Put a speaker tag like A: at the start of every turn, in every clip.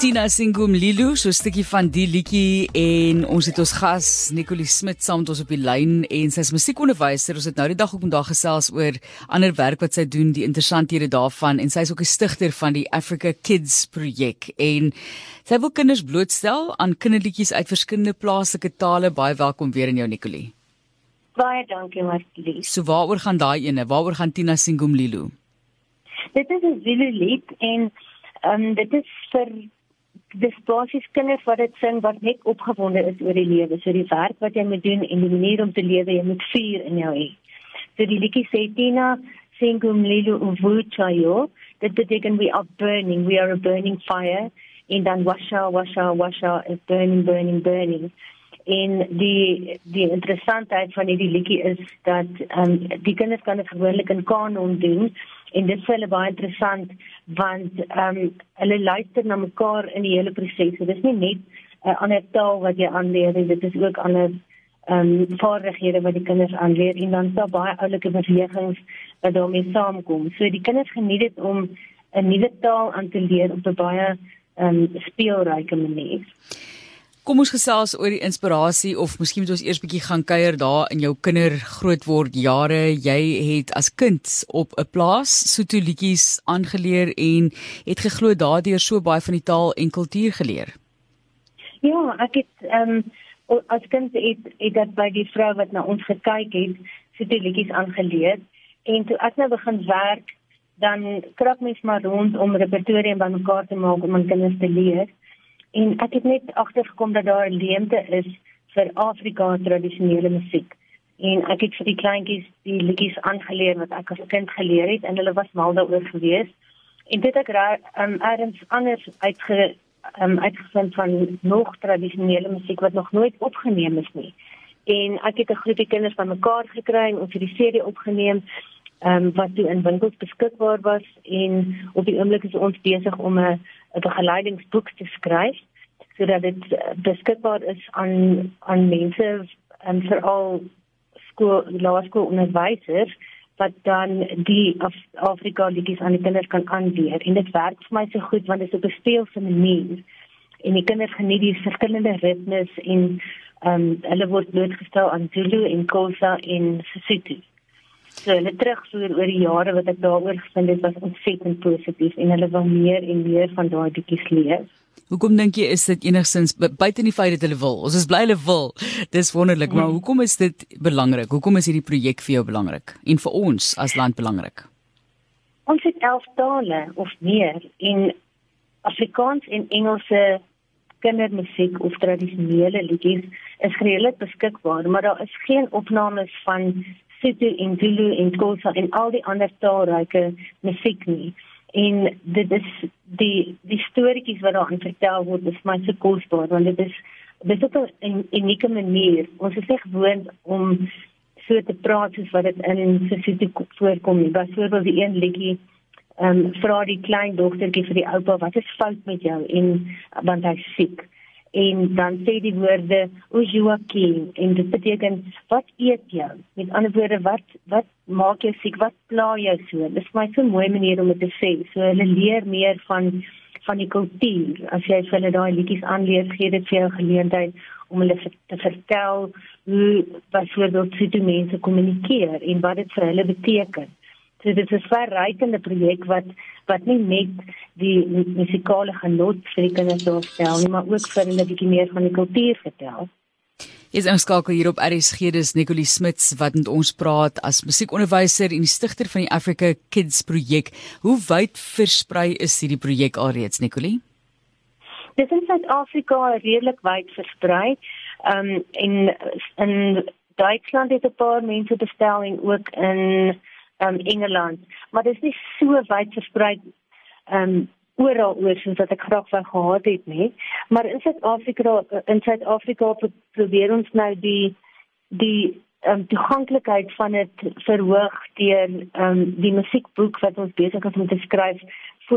A: Tina Singumlilo, so 'n stukkie van die liedjie en ons het ons gas Nicolie Smit saam met ons op die lyn en sy's musiekonderwyser. Ons het nou die dag ook vandag gesels oor ander werk wat sy doen, die interessanthede daarvan en sy's ook 'n stigter van die Africa Kids projek en sy wil kinders blootstel aan kinderliedjies uit verskillende plaaslike tale. Baie welkom weer in jou Nicolie.
B: Baie dankie Martie.
A: So waaroor gaan daai ene? Waaroor gaan Tina Singumlilo?
B: Dit is 'n Zulu lied en ehm um, dit is vir dis basies kinders wat dit sing wat net opgewonde is oor die lewe. So die werk wat jy moet doen en die manier om te lewe, jy moet vuur in jou hê. So die liedjie sê Tina singum lilu uvuchayo. Dit beteken we are burning, we are a burning fire en dan washa washa washa is burning burning burning. En die die interessantheid van hierdie liedjie is dat ehm um, die kinders kan dit gewoonlik in kanon doen en dit is vir hulle baie interessant want ehm um, hulle luister na mekaar in die hele proses. So dis nie net 'n uh, ander taal wat jy aanleer nie, dit is ook ander ehm um, vaardighede wat die kinders aanleer en dan so baie oulike bewegings wat daarmee saamkom. So die kinders geniet dit om 'n nuwe taal aan te leer op 'n baie ehm um, speelryke manier.
A: Kom ons gesels oor die inspirasie of miskien moet ons eers bietjie gaan kuier daar in jou kinder grootword jare. Jy het as kind op 'n plaas Sotho liedjies aangeleer en het geglo daardeur so baie van die taal en kultuur geleer.
B: Ja, ek het ehm um, as kind het het dat by die vrou wat na ons gekyk het, Sotho liedjies aangeleer en toe ek nou begin werk, dan krap mens maar rond om repertoire bymekaar te maak om aan kinders te leer. En ek het net agtergekom dat daar 'n leemte is vir Afrika tradisionele musiek. En ek het vir die kleintjies die liedjies aangeleer wat ek as kind geleer het en hulle was mal daaroor gewees. En dit ek um, ergens anders uitge um, uitgevind van nog tradisionele musiek wat nog nooit opgeneem is nie. En ek het 'n groepie kinders van mekaar gekry en ons het die serie opgeneem ehm um, wat toe in winkels beskikbaar was en op die oomblik is ons besig om 'n 'n begeleidingsboek te skryf sodat dit eh, beskikbaar is aan aan mense en veral skool laerskoolonderwysers wat dan die Af Afrika liedjies aan die kinders kan aanleer. En dit werk vir my so goed want dit is op 'n speelse manier. En die kinders geniet die verskillende ritmes en ehm um, hulle word blootgestel aan Zulu en Xhosa en Sesotho So hulle terugvoer oor die jare wat ek daaroor gevind het was ontsettend positief en hulle wil meer en meer van daai bietjies leer.
A: Hoekom dink jy is dit enigstens buite die feit dat hulle wil? Ons is bly hulle wil. Dis wonderlik, maar mm. hoekom is dit belangrik? Hoekom is hierdie projek vir jou belangrik en vir ons as land belangrik?
B: Ons het 11 tale of meer in Afrikaans en Engelse kindermusiek of tradisionele liedjies is redelik beskikbaar, maar daar is geen opnames van Sotho en Zulu en Xhosa en al die ander taalryke musiek nie. En dit is die die storieetjies wat daar vertel word, is my so kosbaar want dit is dit is op 'n unieke manier. Ons is nie gewoond om so te praat soos wat dit in Sotho voorkom nie. Byvoorbeeld die een liedjie ehm um, vra die klein dogtertjie vir die oupa, "Wat is fout met jou?" en want hy's siek en dan sê die woorde ojuaki en dit beteken wat eet jy? Met ander woorde wat wat maak jou siek? Wat pla jou so? Dis vir my so 'n mooi manier om dit te sê. So hulle leer meer van van die kultuur. As jy vir hulle daai liedjies aanleer gee dit vir jou geleentheid om hulle te vertel hoe byvoorbeeld hoe mense kommunikeer en wat dit vir hulle beteken So dit is 'n verrykende projek wat wat nie net die musikale genot vir die kinders doorstel nie, maar ook vir hulle 'n bietjie meer van die kultuur vertel.
A: Is ons skakel hier op RSG dis Nicolie Smits wat met ons praat as musiekonderwyser en die stigter van die Africa Kids projek. Hoe wyd versprei is hierdie projek alreeds Nicolie?
B: Dit is in Suid-Afrika redelik wyd versprei. Ehm um, in in Duitsland het 'n paar mense bestel en ook in um, Engeland, maar dit is nie so wyd versprei um oral oor soos wat ek graag wou gehad het nie. Maar in Suid-Afrika in Suid-Afrika probeer ons nou die die um, toeganklikheid van dit verhoog deur um, die musiekboek wat ons besig is om te skryf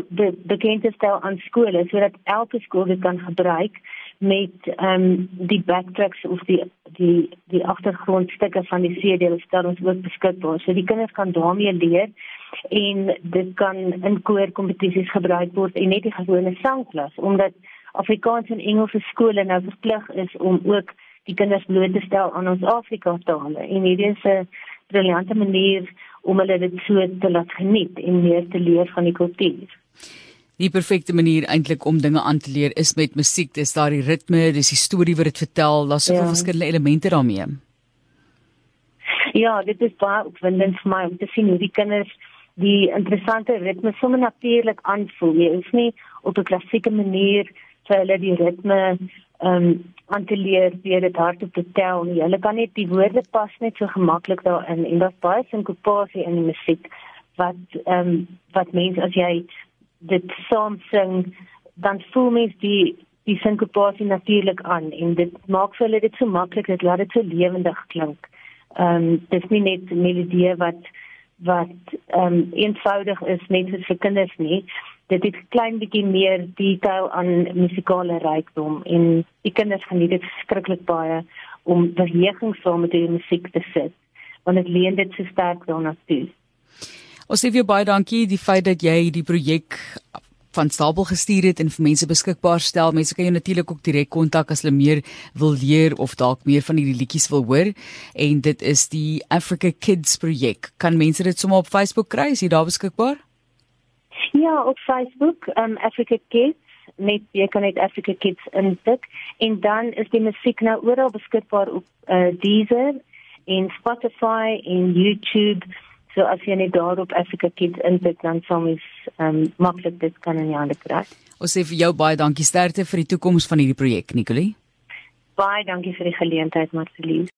B: be, bekend te stel aan skole sodat elke skool dit kan gebruik met ehm um, die backtracks of die die die agtergrondstukke van die CD stel ons ook beskikbaar. So die kinders kan daarmee leer en dit kan in koorkompetisies gebruik word en net die gewone sangklas omdat Afrikaans en Engelse skole nou verplig is om ook die kinders bloot te stel aan ons Afrika tale. En hierdie is 'n briljante manier om hulle dit so te laat geniet en meer te leer van die kultuur.
A: Die perfekte manier eintlik om dinge aan te leer is met musiek. Dis daardie ritme, dis die storie wat dit vertel, daar's soveel ja. verskillende elemente daarmee.
B: Ja, dit is baie opwindend vir my om te sien hoe die kinders die interessante ritme sommer natuurlik aanvoel. Jy hoef nie op 'n klassieke manier vir hulle die ritme ehm um, aan te leer deur dit hardop te tel nie. Hulle kan net die woorde pas net so gemaklik daarin en daar's baie sinkopasie in die musiek wat ehm um, wat mens as jy dit saam sing dan voel mens die die sinkopasie natuurlik aan en dit maak vir hulle dit so maklik dit laat dit so lewendig klink. Ehm um, dis nie net melodie wat wat ehm um, eenvoudig is net vir kinders nie. Dit het klein bietjie meer detail aan musikale rykdom en die kinders geniet dit skrikkelik baie om beweging saam met die musiek te sit want dit leen dit so sterk daarna toe.
A: Ons sê vir jou baie dankie die feit dat jy die projek van Stapel gestuur het en vir mense beskikbaar stel. Mense kan jou natuurlik ook direk kontak as hulle meer wil leer of dalk meer van hierdie liedjies wil hoor. En dit is die Africa Kids projek. Kan mense dit sommer op Facebook kry? Is jy daar beskikbaar?
B: Ja, op Facebook, um Africa Kids net jy kan net Africa Kids intik en dan is die musiek nou oral beskikbaar op uh, Deezer en Spotify en YouTube. So as jy net daarop Africa Kids intik dan sal mens ehm um, maklik dit kan in jou hande kry.
A: Ons sê vir jou baie dankie sterkte vir die toekoms van hierdie projek, Nicolie.
B: Baie dankie vir die geleentheid, Marceline.